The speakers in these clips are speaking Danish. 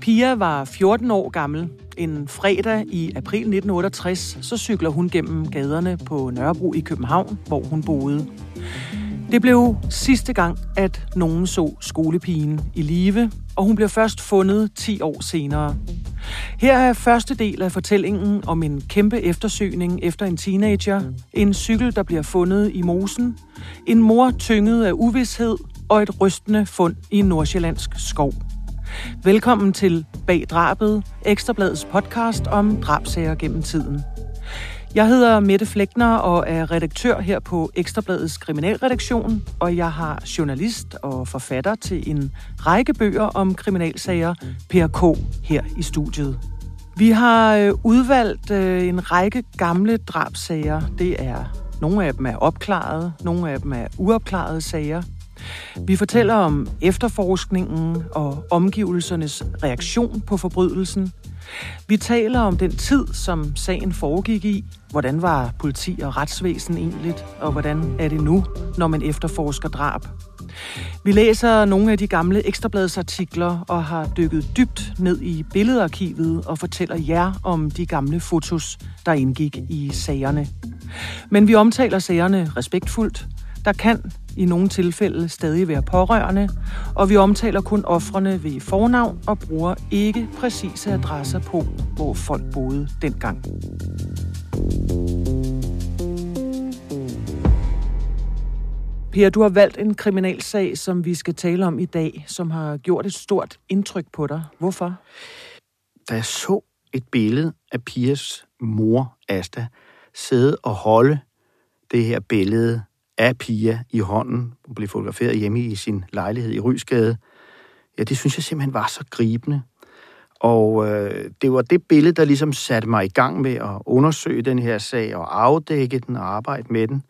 Pia var 14 år gammel. En fredag i april 1968, så cykler hun gennem gaderne på Nørrebro i København, hvor hun boede. Det blev sidste gang, at nogen så skolepigen i live, og hun blev først fundet 10 år senere. Her er første del af fortællingen om en kæmpe eftersøgning efter en teenager, en cykel, der bliver fundet i mosen, en mor tynget af uvidshed og et rystende fund i nordsjællandsk skov. Velkommen til Bag Drabet, Ekstrabladets podcast om drabsager gennem tiden. Jeg hedder Mette Flækner og er redaktør her på Ekstrabladets kriminalredaktion, og jeg har journalist og forfatter til en række bøger om kriminalsager, PRK, her i studiet. Vi har øh, udvalgt øh, en række gamle drabsager. Det er nogle af dem er opklaret, nogle af dem er uopklarede sager. Vi fortæller om efterforskningen og omgivelsernes reaktion på forbrydelsen. Vi taler om den tid, som sagen foregik i. Hvordan var politi og retsvæsen egentlig, og hvordan er det nu, når man efterforsker drab? Vi læser nogle af de gamle ekstrabladsartikler og har dykket dybt ned i billedarkivet og fortæller jer om de gamle fotos, der indgik i sagerne. Men vi omtaler sagerne respektfuldt. Der kan i nogle tilfælde stadig være pårørende, og vi omtaler kun ofrene ved fornavn og bruger ikke præcise adresser på, hvor folk boede dengang. Per, du har valgt en kriminalsag, som vi skal tale om i dag, som har gjort et stort indtryk på dig. Hvorfor? Da jeg så et billede af Pias mor, Asta, sidde og holde det her billede af Pia i hånden. Hun blev fotograferet hjemme i sin lejlighed i Rysgade. Ja, det synes jeg simpelthen var så gribende. Og øh, det var det billede, der ligesom satte mig i gang med at undersøge den her sag og afdække den og arbejde med den.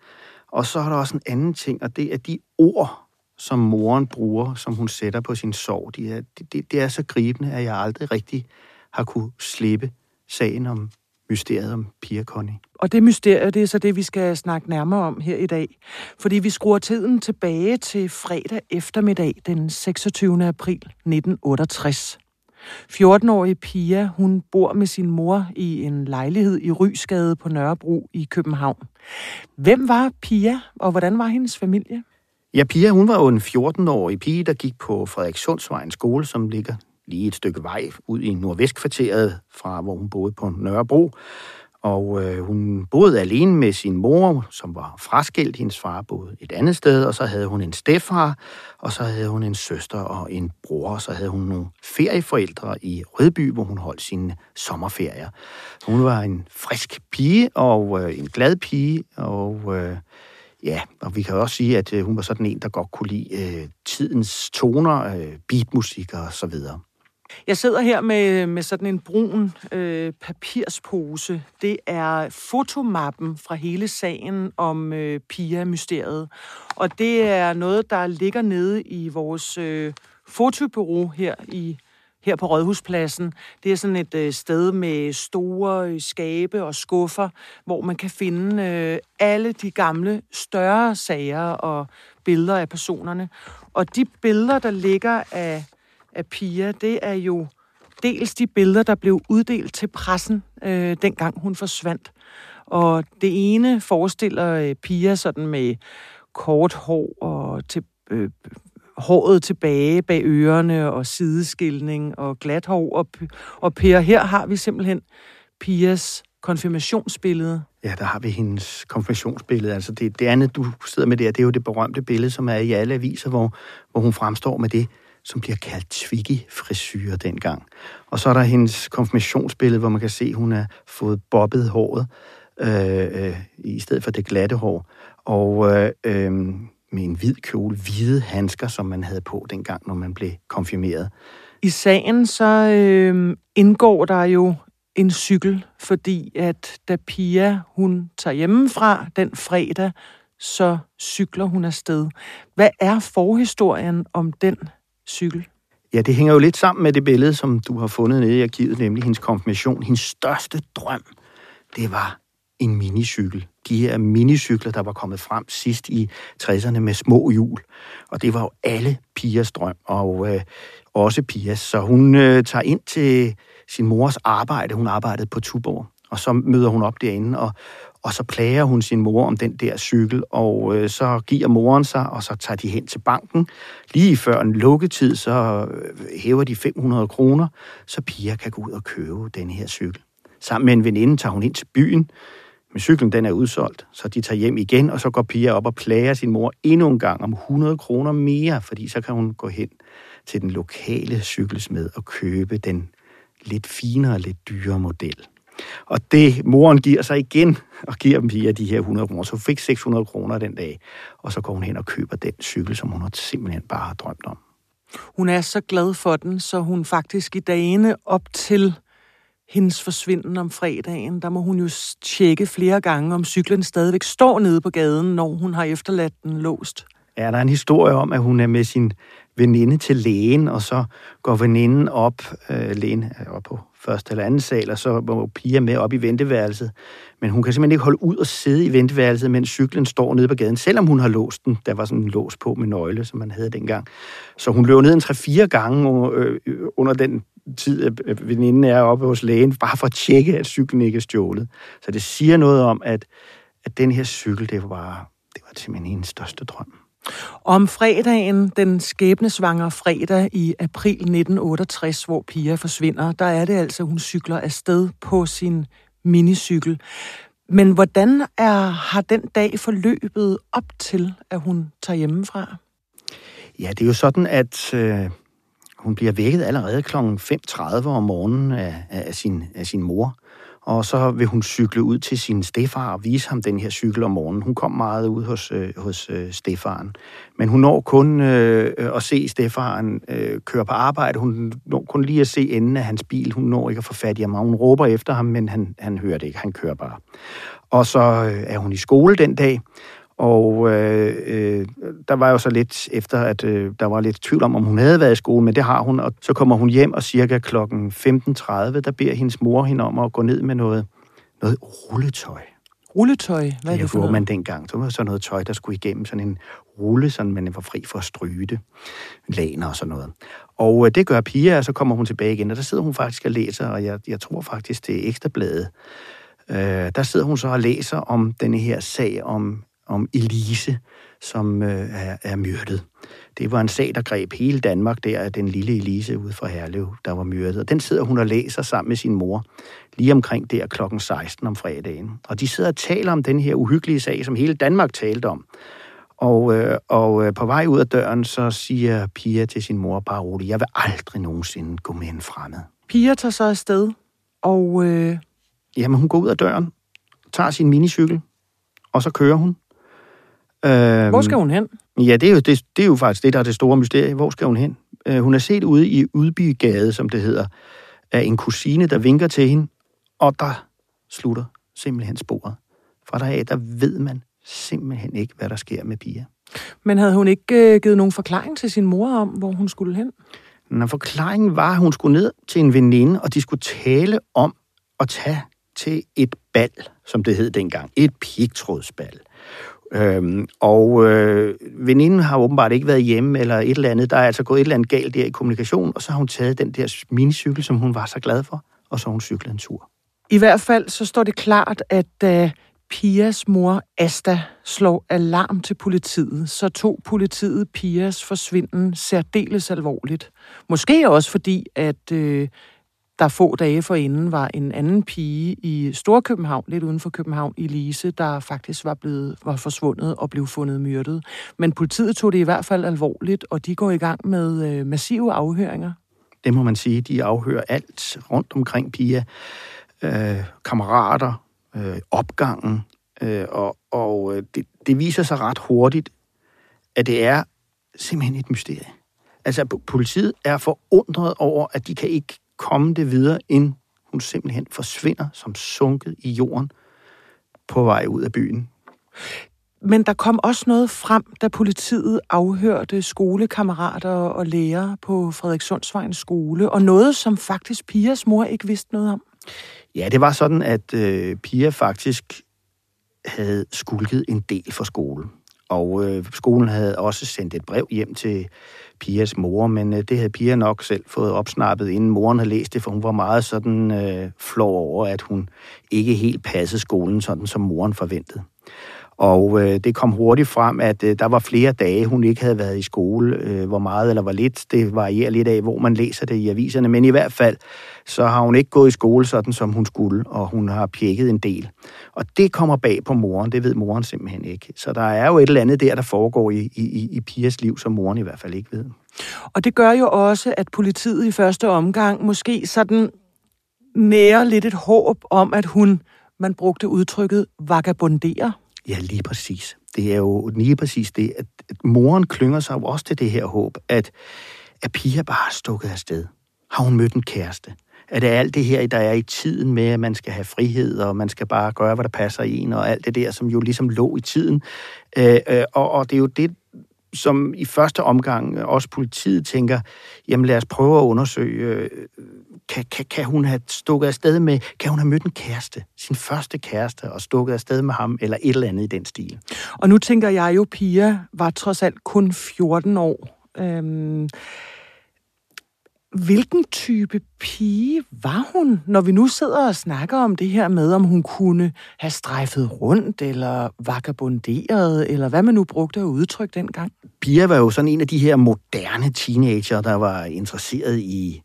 Og så er der også en anden ting, og det er de ord, som moren bruger, som hun sætter på sin sorg. De er, det, det er så gribende, at jeg aldrig rigtig har kunne slippe sagen om mysteriet om Pia Connie. Og det mysterie, det er så det, vi skal snakke nærmere om her i dag. Fordi vi skruer tiden tilbage til fredag eftermiddag den 26. april 1968. 14-årige Pia, hun bor med sin mor i en lejlighed i Rysgade på Nørrebro i København. Hvem var Pia, og hvordan var hendes familie? Ja, Pia, hun var jo en 14-årig pige, der gik på Frederikssundsvejens skole, som ligger lige et stykke vej ud i nordvestkvarteret fra, hvor hun boede på Nørrebro. Og øh, hun boede alene med sin mor, som var fraskilt. Hendes far boede et andet sted, og så havde hun en stefar, og så havde hun en søster og en bror, og så havde hun nogle ferieforældre i Rødby, hvor hun holdt sine sommerferier. Hun var en frisk pige og øh, en glad pige, og øh, ja, og vi kan også sige, at øh, hun var sådan en, der godt kunne lide øh, tidens toner, øh, beatmusik og så videre. Jeg sidder her med, med sådan en brun øh, papirspose. Det er fotomappen fra hele sagen om øh, Pia-mysteriet. Og det er noget, der ligger nede i vores øh, fotobureau her i her på Rådhuspladsen. Det er sådan et øh, sted med store øh, skabe og skuffer, hvor man kan finde øh, alle de gamle, større sager og billeder af personerne. Og de billeder, der ligger af af Pia, det er jo dels de billeder, der blev uddelt til pressen, øh, dengang hun forsvandt. Og det ene forestiller øh, Pia sådan med kort hår og til, øh, håret tilbage bag ørerne og sideskilning og glat hår. Og, og Per, her har vi simpelthen Pias konfirmationsbillede. Ja, der har vi hendes konfirmationsbillede. Altså det, det andet, du sidder med der, det er jo det berømte billede, som er i alle aviser, hvor, hvor hun fremstår med det som bliver kaldt Twiggy-frisyre dengang. Og så er der hendes konfirmationsbillede, hvor man kan se, at hun har fået bobbet håret øh, øh, i stedet for det glatte hår. Og øh, øh, med en hvid kjole, hvide handsker, som man havde på dengang, når man blev konfirmeret. I sagen så øh, indgår der jo en cykel, fordi at da Pia hun tager hjemmefra den fredag, så cykler hun afsted. Hvad er forhistorien om den cykel? Ja, det hænger jo lidt sammen med det billede, som du har fundet nede i arkivet, nemlig hendes konfirmation. Hendes største drøm, det var en minicykel. De her minicykler, der var kommet frem sidst i 60'erne med små hjul. Og det var jo alle pigers drøm. Og, øh, også Pias. Så hun øh, tager ind til sin mors arbejde. Hun arbejdede på Tuborg, og så møder hun op derinde, og, og så plager hun sin mor om den der cykel, og øh, så giver moren sig, og så tager de hen til banken. Lige før en lukketid, så øh, hæver de 500 kroner, så Pia kan gå ud og købe den her cykel. Sammen med en veninde tager hun ind til byen, men cyklen den er udsolgt, så de tager hjem igen, og så går Pia op og plager sin mor endnu en gang om 100 kroner mere, fordi så kan hun gå hen til den lokale cykelsmed og købe den lidt finere, lidt dyrere model. Og det, moren giver sig igen, og giver dem via de her 100 kroner. Så hun fik 600 kroner den dag, og så går hun hen og køber den cykel, som hun simpelthen bare har drømt om. Hun er så glad for den, så hun faktisk i dagene op til hendes forsvinden om fredagen, der må hun jo tjekke flere gange, om cyklen stadigvæk står nede på gaden, når hun har efterladt den låst. Ja, der er en historie om, at hun er med sin veninde til lægen, og så går veninden op, øh, lægen er op på første eller anden sal, og så må Pia med op i venteværelset. Men hun kan simpelthen ikke holde ud og sidde i venteværelset, mens cyklen står nede på gaden, selvom hun har låst den. Der var sådan en lås på med nøgle, som man havde dengang. Så hun løber ned en 3-4 gange øh, øh, under den tid, at veninden er oppe hos lægen, bare for at tjekke, at cyklen ikke er stjålet. Så det siger noget om, at, at den her cykel, det var bare, det var simpelthen hendes største drøm. Om fredagen, den skæbnesvangre fredag i april 1968, hvor Pia forsvinder, der er det altså, hun cykler afsted på sin minicykel. Men hvordan er, har den dag forløbet op til, at hun tager hjemmefra? Ja, det er jo sådan, at øh, hun bliver vækket allerede kl. 5.30 om morgenen af, af, sin, af sin mor og så vil hun cykle ud til sin stefar og vise ham den her cykel om morgenen. Hun kom meget ud hos, øh, hos øh, stefaren, men hun når kun øh, at se stefaren øh, køre på arbejde. Hun når kun lige at se enden af hans bil. Hun når ikke at få fat i ham, hun råber efter ham, men han, han hører det ikke. Han kører bare. Og så øh, er hun i skole den dag, og øh, øh, der var jo så lidt efter, at øh, der var lidt tvivl om, om hun havde været i skole, men det har hun. Og så kommer hun hjem, og cirka klokken 15.30, der beder hendes mor hende om at gå ned med noget, noget rulletøj. Rulletøj? Hvad er det, det for noget? man dengang. Så var så noget tøj, der skulle igennem sådan en rulle, så man var fri for at stryge det. Laner og sådan noget. Og øh, det gør Pia, og så kommer hun tilbage igen, og der sidder hun faktisk og læser, og jeg, jeg tror faktisk, det er Ekstrabladet. Øh, der sidder hun så og læser om denne her sag om om Elise, som øh, er, er myrdet. Det var en sag, der greb hele Danmark der, den lille Elise ude fra Herlev, der var myrdet. Og den sidder hun og læser sammen med sin mor, lige omkring der klokken 16 om fredagen. Og de sidder og taler om den her uhyggelige sag, som hele Danmark talte om. Og, øh, og øh, på vej ud af døren, så siger Pia til sin mor bare roligt, jeg vil aldrig nogensinde gå med en fremmed. Pia tager så afsted, og... Øh... Jamen, hun går ud af døren, tager sin minicykel, og så kører hun. Øhm, Hvor skal hun hen? Ja, det er, jo, det, det er jo faktisk det, der er det store mysterie. Hvor skal hun hen? Øh, hun er set ude i Udbygade, som det hedder, af en kusine, der vinker til hende, og der slutter simpelthen sporet. Fra af, der ved man simpelthen ikke, hvad der sker med Pia. Men havde hun ikke øh, givet nogen forklaring til sin mor om, hvor hun skulle hen? Når forklaringen var, at hun skulle ned til en veninde, og de skulle tale om at tage til et bal, som det hed dengang. Et pigtrådsbal. Øhm, og øh, veninden har åbenbart ikke været hjemme eller et eller andet. Der er altså gået et eller andet galt der i kommunikation, og så har hun taget den der minicykel, som hun var så glad for, og så har hun cyklet en tur. I hvert fald så står det klart, at da Pias mor Asta slår alarm til politiet, så tog politiet Pias forsvinden særdeles alvorligt. Måske også fordi, at øh, der få dage forinden var en anden pige i Storkøbenhavn, lidt uden for København, Elise, der faktisk var blevet var forsvundet og blev fundet myrdet. Men politiet tog det i hvert fald alvorligt, og de går i gang med øh, massive afhøringer. Det må man sige. De afhører alt rundt omkring Pia. Øh, kammerater, øh, opgangen, øh, og, og øh, det, det viser sig ret hurtigt, at det er simpelthen et mysterie. Altså, politiet er forundret over, at de kan ikke komme det videre, ind hun simpelthen forsvinder som sunket i jorden på vej ud af byen. Men der kom også noget frem, da politiet afhørte skolekammerater og lærere på Frederikssundsvejens skole, og noget, som faktisk Pias mor ikke vidste noget om. Ja, det var sådan, at øh, Pia faktisk havde skulket en del for skole. Og øh, skolen havde også sendt et brev hjem til Pias mor, men øh, det havde Pia nok selv fået opsnappet, inden moren havde læst det, for hun var meget sådan øh, flov over, at hun ikke helt passede skolen, sådan som moren forventede. Og øh, det kom hurtigt frem, at øh, der var flere dage, hun ikke havde været i skole. Øh, hvor meget eller hvor lidt, det varierer lidt af, hvor man læser det i aviserne. Men i hvert fald, så har hun ikke gået i skole sådan, som hun skulle, og hun har pjekket en del. Og det kommer bag på moren, det ved moren simpelthen ikke. Så der er jo et eller andet der, der foregår i, i, i pigers liv, som moren i hvert fald ikke ved. Og det gør jo også, at politiet i første omgang måske sådan nærer lidt et håb om, at hun, man brugte udtrykket, vagabonderer. Ja, lige præcis. Det er jo lige præcis det, at, at moren klynger sig jo også til det her håb, at, at Pia bare er stukket afsted. Har hun mødt en kæreste? Er det alt det her, der er i tiden med, at man skal have frihed, og man skal bare gøre, hvad der passer i en, og alt det der, som jo ligesom lå i tiden. Øh, øh, og, og det er jo det, som i første omgang øh, også politiet tænker, jamen lad os prøve at undersøge, øh, kan, kan, kan hun have stukket afsted med, kan hun have mødt en kæreste, sin første kæreste, og stukket afsted med ham, eller et eller andet i den stil. Og nu tænker jeg jo, Pia var trods alt kun 14 år. Øhm, hvilken type pige var hun, når vi nu sidder og snakker om det her med, om hun kunne have strejfet rundt, eller vagabonderet, eller hvad man nu brugte at udtrykke dengang? Pia var jo sådan en af de her moderne teenager, der var interesseret i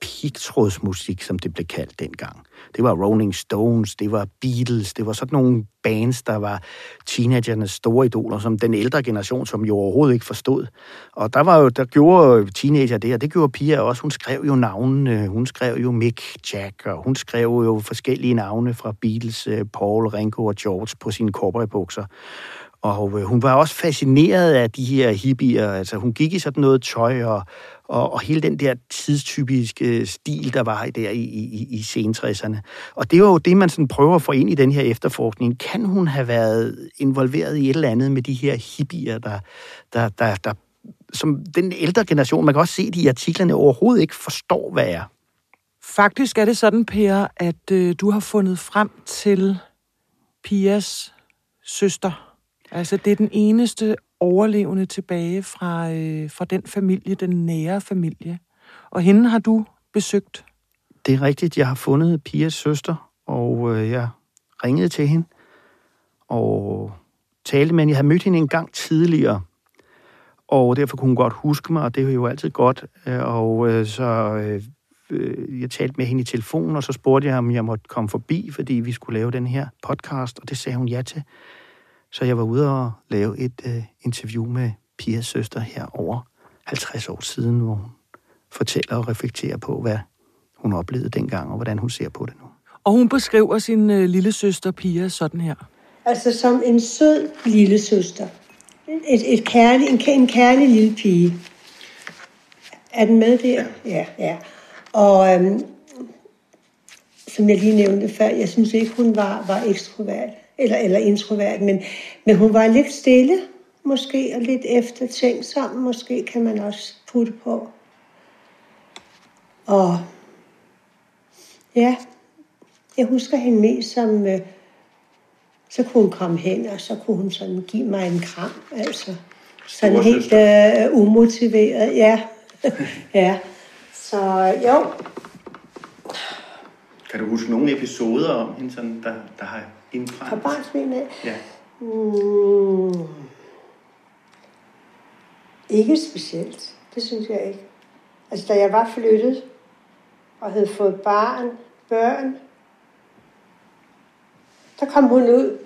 pigtrådsmusik, som det blev kaldt dengang. Det var Rolling Stones, det var Beatles, det var sådan nogle bands, der var teenagernes store idoler, som den ældre generation, som jo overhovedet ikke forstod. Og der var jo, der gjorde teenager det, og det gjorde Pia også. Hun skrev jo navnene, hun skrev jo Mick Jack, og hun skrev jo forskellige navne fra Beatles, øh, Paul, Ringo og George på sine cowboybukser. Og øh, hun var også fascineret af de her hippier. Altså, hun gik i sådan noget tøj, og, og, og hele den der tidstypiske øh, stil, der var der i, i, i sentresserne. Og det var jo det, man sådan prøver at få ind i den her efterforskning. Kan hun have været involveret i et eller andet med de her hippier, der, der, der, der som den ældre generation, man kan også se de i artiklerne, overhovedet ikke forstår, hvad er. Faktisk er det sådan, Per, at øh, du har fundet frem til Pias søster. Altså, det er den eneste overlevende tilbage fra, øh, fra den familie, den nære familie. Og hende har du besøgt? Det er rigtigt. Jeg har fundet Pias søster, og øh, jeg ringede til hende og talte med hende. Jeg havde mødt hende en gang tidligere, og derfor kunne hun godt huske mig, og det er jo altid godt. Øh, og øh, så øh, øh, jeg talte med hende i telefon, og så spurgte jeg, om jeg måtte komme forbi, fordi vi skulle lave den her podcast, og det sagde hun ja til. Så jeg var ude og lave et øh, interview med Pias søster her over 50 år siden, hvor hun fortæller og reflekterer på, hvad hun oplevede dengang, og hvordan hun ser på det nu. Og hun beskriver sin øh, lille søster Pia sådan her. Altså som en sød lille søster. Et, et kærlig, en, en kærlig lille pige. Er den med der? Ja, ja. Og øhm, som jeg lige nævnte før, jeg synes ikke, hun var, var ekstrovert eller, eller introvert, men, men hun var lidt stille, måske, og lidt eftertænksom, måske kan man også putte på. Og ja, jeg husker hende mest som, øh, så kunne hun komme hen, og så kunne hun sådan give mig en kram, altså. Sådan helt øh, umotiveret, ja. ja. Så jo. Kan du huske nogle episoder om hende, sådan, der, der har indbrændt? Fra barnsben af? Ja. Mm. Ikke specielt. Det synes jeg ikke. Altså, da jeg var flyttet og havde fået barn, børn, der kom hun ud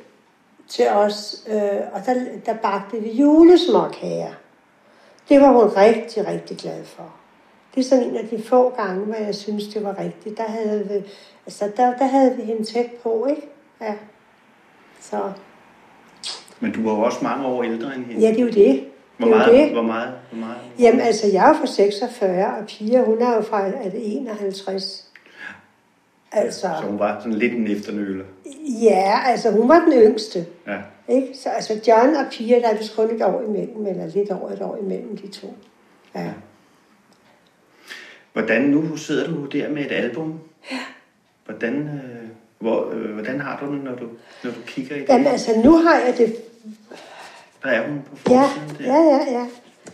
til os, øh, og der, der bagte vi julesmåkager. Det var hun rigtig, rigtig glad for. Det er sådan en af de få gange, hvor jeg synes, det var rigtigt. Der havde vi, altså, der, der havde vi hende tæt på, ikke? Ja. Så. Men du var jo også mange år ældre end hende. Ja, det er jo det. Hvor det meget, det. hvor meget, hvor meget? Jamen altså, jeg er fra 46, og Pia, hun er jo fra er det 51. Altså, Så hun var sådan lidt en efternøler. ja, altså hun var den yngste. Ja. Ikke? Så altså John og Pia, der er vist kun et år imellem, eller lidt over et år imellem de to. Ja. Hvordan nu sidder du der med et album? Ja. Hvordan, øh, hvor, øh, hvordan har du det, når du, når du kigger i det? Jamen altså, nu har jeg det Der er hun på forsiden ja, der. Ja, ja, ja.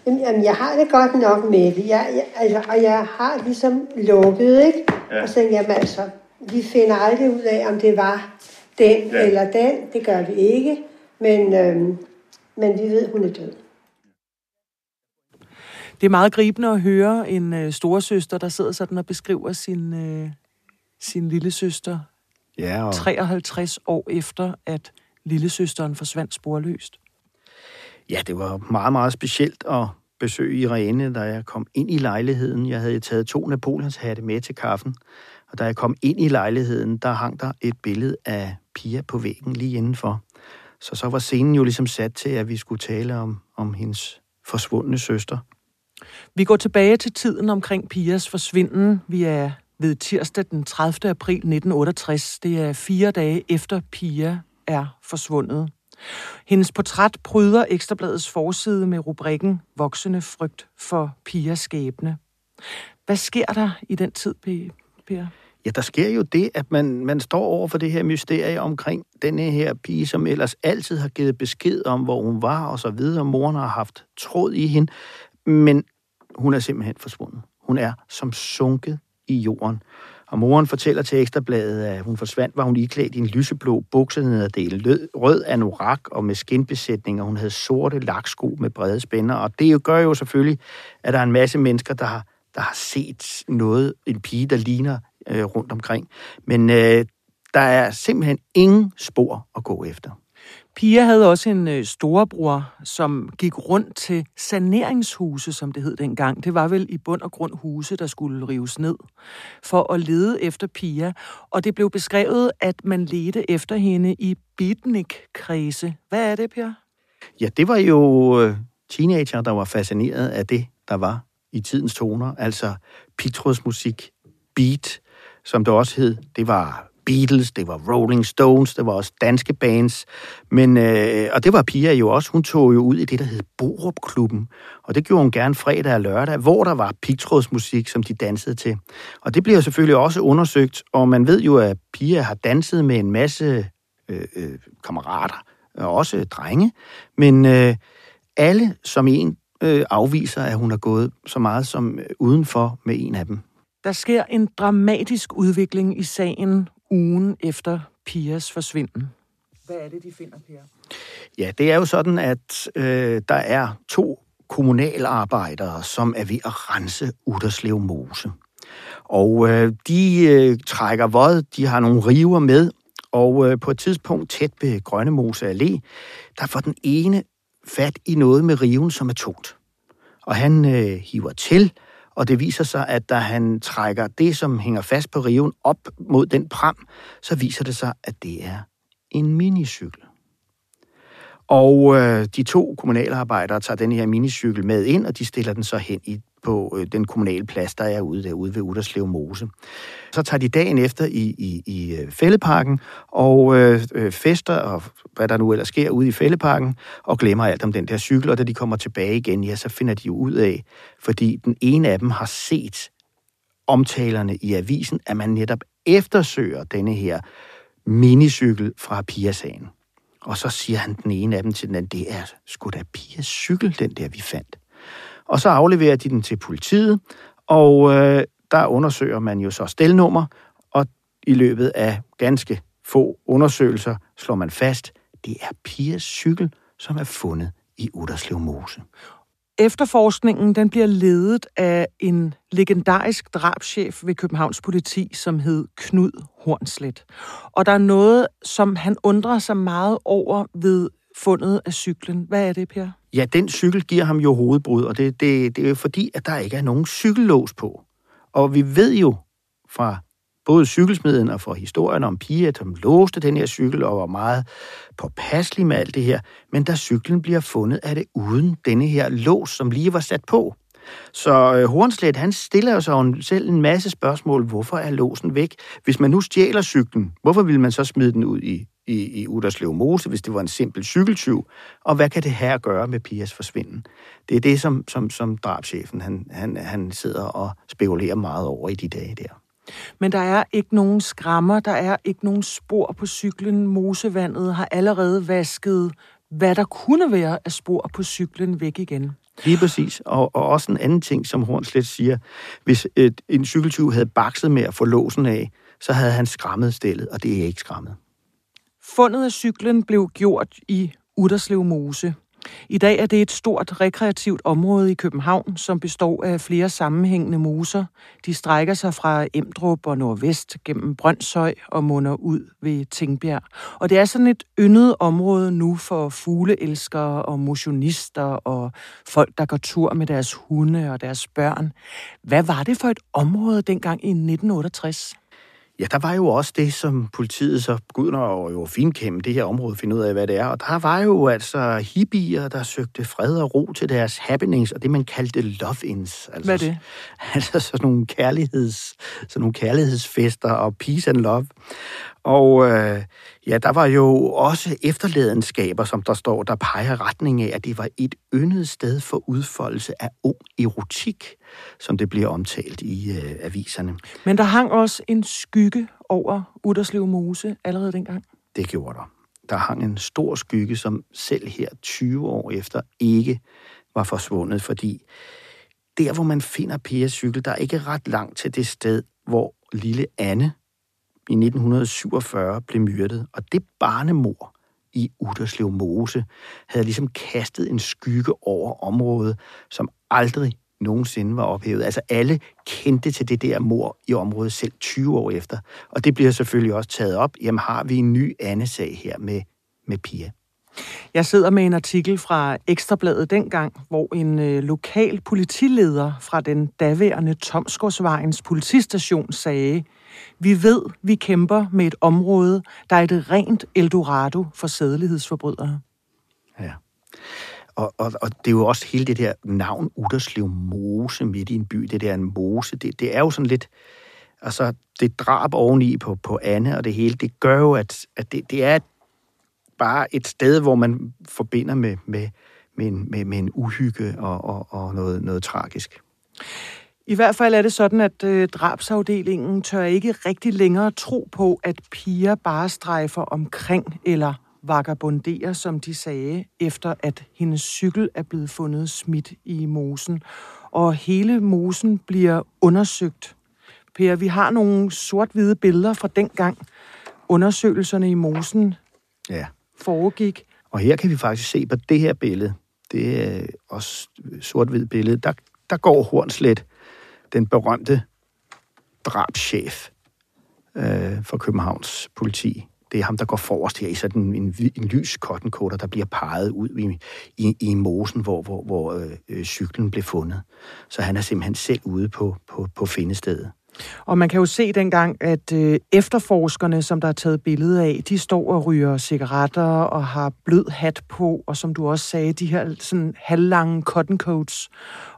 Jamen, jamen, jeg har det godt nok med det. Jeg, jeg, altså, og jeg har ligesom lukket, ikke? Ja. Og så tænkte jeg, altså, vi finder aldrig ud af, om det var den ja. eller den. Det gør vi ikke. Men, øhm, men vi ved, hun er død. Det er meget gribende at høre en øh, storesøster, der sidder sådan og beskriver sin, øh, sin lille søster ja, og... 53 år efter, at lillesøsteren forsvandt sporløst. Ja, det var meget, meget specielt at besøge Irene, da jeg kom ind i lejligheden. Jeg havde taget to Napoleons hatte med til kaffen, og da jeg kom ind i lejligheden, der hang der et billede af Pia på væggen lige indenfor. Så så var scenen jo ligesom sat til, at vi skulle tale om, om hendes forsvundne søster. Vi går tilbage til tiden omkring Pias forsvinden. Vi er ved tirsdag den 30. april 1968. Det er fire dage efter Pia er forsvundet. Hendes portræt pryder Ekstrabladets forside med rubrikken Voksende frygt for Pias skæbne. Hvad sker der i den tid, Per? Ja, der sker jo det, at man, man står over for det her mysterie omkring denne her pige, som ellers altid har givet besked om, hvor hun var og så videre. Moren har haft tråd i hende, men hun er simpelthen forsvundet. Hun er som sunket i jorden. Og moren fortæller til Ekstrabladet, at hun forsvandt, var hun iklædt i en lyseblå buksenederdel, rød anorak og med skinbesætning, og hun havde sorte laksko med brede spænder. Og det gør jo selvfølgelig, at der er en masse mennesker, der har, der har set noget, en pige, der ligner øh, rundt omkring. Men øh, der er simpelthen ingen spor at gå efter. Pia havde også en øh, storebror, som gik rundt til saneringshuse, som det hed dengang. Det var vel i bund og grund huse, der skulle rives ned for at lede efter Pia. Og det blev beskrevet, at man ledte efter hende i beatnik-kredse. Hvad er det, Pia? Ja, det var jo øh, teenager, der var fascineret af det, der var i tidens toner. Altså Pitros-musik, beat, som det også hed. Det var Beatles, det var Rolling Stones, det var også danske bands. Men, øh, og det var Pia jo også. Hun tog jo ud i det, der hed Borup-klubben. Og det gjorde hun gerne fredag og lørdag, hvor der var pigtrådsmusik, som de dansede til. Og det bliver selvfølgelig også undersøgt, og man ved jo, at Pia har danset med en masse øh, øh, kammerater, og også drenge. Men øh, alle som en øh, afviser, at hun har gået så meget som øh, udenfor med en af dem. Der sker en dramatisk udvikling i sagen ugen efter Pias forsvinden. Hvad er det, de finder, Pia? Ja, det er jo sådan, at øh, der er to kommunalarbejdere, som er ved at rense Uderslev Mose. Og øh, de øh, trækker vod, de har nogle river med, og øh, på et tidspunkt tæt ved Grønne Mose Allé, der får den ene fat i noget med riven, som er tungt. Og han øh, hiver til, og det viser sig, at da han trækker det, som hænger fast på riven, op mod den pram, så viser det sig, at det er en minicykel. Og øh, de to kommunalarbejdere tager den her minicykel med ind, og de stiller den så hen i på øh, den kommunale plads, der er ude derude ved Uderslev Mose. Så tager de dagen efter i, i, i øh, fældeparken og øh, øh, fester, og hvad der nu ellers sker ude i fældeparken, og glemmer alt om den der cykel, og da de kommer tilbage igen, ja, så finder de jo ud af, fordi den ene af dem har set omtalerne i avisen, at man netop eftersøger denne her minicykel fra Pia-sagen. Og så siger han den ene af dem til den anden, det er sgu da Pias cykel, den der vi fandt. Og så afleverer de den til politiet, og øh, der undersøger man jo så stelnummer, og i løbet af ganske få undersøgelser slår man fast, det er Pias cykel, som er fundet i Uderslev Mose. Efterforskningen den bliver ledet af en legendarisk drabschef ved Københavns politi, som hed Knud Hornslet. Og der er noget, som han undrer sig meget over ved fundet af cyklen. Hvad er det, Per? Ja, den cykel giver ham jo hovedbrud, og det, det, det er jo fordi, at der ikke er nogen cykellås på. Og vi ved jo fra både cykelsmeden og fra historien om Pia, som låste den her cykel og var meget påpasselig med alt det her. Men da cyklen bliver fundet, er det uden denne her lås, som lige var sat på. Så øh, Hornslet, han stiller jo sig selv en masse spørgsmål. Hvorfor er låsen væk? Hvis man nu stjæler cyklen, hvorfor vil man så smide den ud i, i, i Uderslev Mose, hvis det var en simpel cykeltyv? Og hvad kan det her gøre med Pias forsvinden? Det er det, som, som, som drabschefen han, han, han sidder og spekulerer meget over i de dage der. Men der er ikke nogen skrammer, der er ikke nogen spor på cyklen. Mosevandet har allerede vasket hvad der kunne være af spor på cyklen væk igen. Lige præcis. Og, og også en anden ting, som Hornslet siger. Hvis et, en cykeltyv havde bakset med at få låsen af, så havde han skrammet stillet, og det er ikke skrammet. Fundet af cyklen blev gjort i Utterslev Mose. I dag er det et stort rekreativt område i København, som består af flere sammenhængende moser. De strækker sig fra Emdrup og nordvest gennem Brøndshøj og munder ud ved Tingbjerg. Og det er sådan et yndet område nu for fugleelskere og motionister og folk, der går tur med deres hunde og deres børn. Hvad var det for et område dengang i 1968? Ja, der var jo også det, som politiet så begynder at jo finkæmme det her område, finde ud af, hvad det er. Og der var jo altså hippier, der søgte fred og ro til deres happenings, og det, man kaldte love-ins. Altså, hvad er det? Altså sådan nogle, kærligheds, sådan nogle kærlighedsfester og peace and love. Og øh, ja, der var jo også efterladenskaber, som der står, der peger retning af, at det var et yndet sted for udfoldelse af ung erotik, som det bliver omtalt i øh, aviserne. Men der hang også en skygge over Udderslev Mose allerede dengang? Det gjorde der. Der hang en stor skygge, som selv her 20 år efter ikke var forsvundet, fordi der, hvor man finder Pias cykel, der er ikke ret langt til det sted, hvor lille Anne i 1947 blev myrdet. Og det barnemor i Utterslev Mose havde ligesom kastet en skygge over området, som aldrig nogensinde var ophævet. Altså alle kendte til det der mor i området selv 20 år efter. Og det bliver selvfølgelig også taget op. Jamen har vi en ny anden sag her med, med Pia. Jeg sidder med en artikel fra Ekstrabladet dengang, hvor en øh, lokal politileder fra den daværende Tomsgårdsvejens politistation sagde, vi ved, vi kæmper med et område, der er et rent Eldorado for sædelighedsforbrydere. Ja. Og, og, og det er jo også hele det der navn Utterslev Mose midt i en by, det der en mose, det, det er jo sådan lidt, altså det drab oveni på, på Anne og det hele, det gør jo, at, at det, det er bare et sted, hvor man forbinder med, med, med, en, med, med en uhygge og, og, og noget, noget tragisk. I hvert fald er det sådan, at øh, drabsafdelingen tør ikke rigtig længere tro på, at piger bare strejfer omkring eller vagabonderer, som de sagde, efter at hendes cykel er blevet fundet smidt i mosen. Og hele mosen bliver undersøgt. Per, vi har nogle sort-hvide billeder fra dengang. Undersøgelserne i mosen ja. foregik. Og her kan vi faktisk se på det her billede, det er også sort-hvid billede, der, der går Hornslet den berømte drabschef øh, for Københavns politi. Det er ham, der går forrest her i sådan en, en, en lys cotton der bliver peget ud i, i, i mosen, hvor, hvor, hvor øh, øh, cyklen blev fundet. Så han er simpelthen selv ude på, på, på findestedet. Og man kan jo se dengang, at øh, efterforskerne, som der er taget billede af, de står og ryger cigaretter og har blød hat på, og som du også sagde, de her sådan halvlange cotton coats.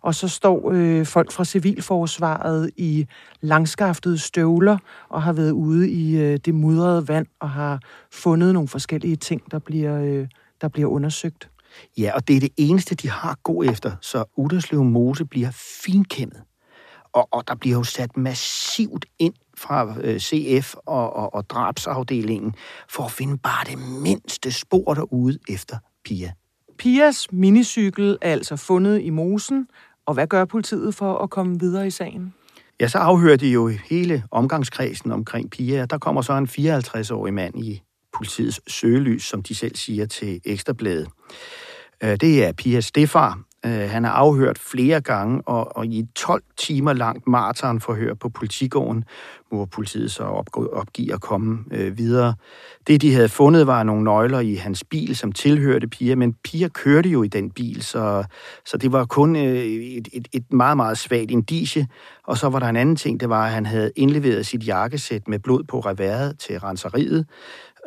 Og så står øh, folk fra civilforsvaret i langskaftede støvler og har været ude i øh, det mudrede vand og har fundet nogle forskellige ting, der bliver, øh, der bliver undersøgt. Ja, og det er det eneste, de har gå efter, så Udderslev Mose bliver finkendet og, og der bliver jo sat massivt ind fra øh, CF og, og, og drabsafdelingen for at finde bare det mindste spor derude efter Pia. Pias minicykel er altså fundet i mosen, og hvad gør politiet for at komme videre i sagen? Ja, så afhører de jo hele omgangskredsen omkring Pia. Der kommer så en 54-årig mand i politiets søgelys, som de selv siger til Ekstrabladet. Øh, det er Pias stefar, Øh, han er afhørt flere gange, og, og i et 12 timer langt maratonforhør på politigården, hvor politiet så opgiver at komme øh, videre. Det, de havde fundet, var nogle nøgler i hans bil, som tilhørte Pia, men Pia kørte jo i den bil, så, så det var kun øh, et, et, et meget, meget svagt indicie. Og så var der en anden ting, det var, at han havde indleveret sit jakkesæt med blod på reværet til renseriet.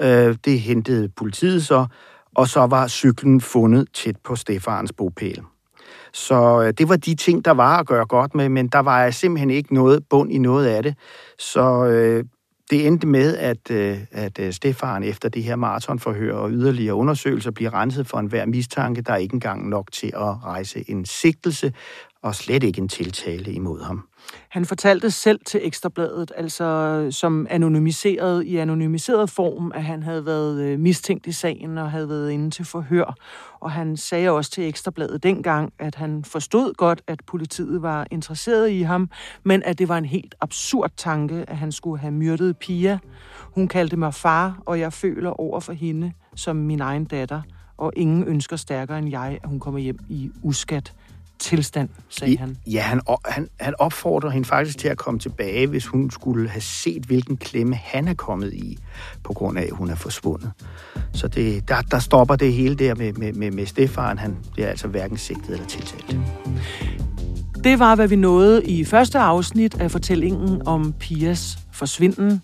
Øh, det hentede politiet så, og så var cyklen fundet tæt på Stefans bopæl. Så øh, det var de ting, der var at gøre godt med, men der var simpelthen ikke noget bund i noget af det. Så øh, det endte med, at, øh, at øh, Stefan efter det her maratonforhør og yderligere undersøgelser bliver renset for enhver mistanke. Der er ikke engang nok til at rejse en sigtelse, og slet ikke en tiltale imod ham. Han fortalte selv til Ekstrabladet, altså som anonymiseret i anonymiseret form, at han havde været øh, mistænkt i sagen og havde været inde til forhør. Og han sagde også til Ekstrabladet dengang, at han forstod godt, at politiet var interesseret i ham, men at det var en helt absurd tanke, at han skulle have myrdet Pia. Hun kaldte mig far, og jeg føler over for hende som min egen datter, og ingen ønsker stærkere end jeg, at hun kommer hjem i uskat tilstand, sagde han. Ja, han, han, han opfordrer hende faktisk til at komme tilbage, hvis hun skulle have set, hvilken klemme han er kommet i, på grund af, at hun er forsvundet. Så det, der, der stopper det hele der med, med, med, med Stefan. Han bliver altså hverken sigtet eller tiltalt. Det var, hvad vi nåede i første afsnit af fortællingen om Pias forsvinden.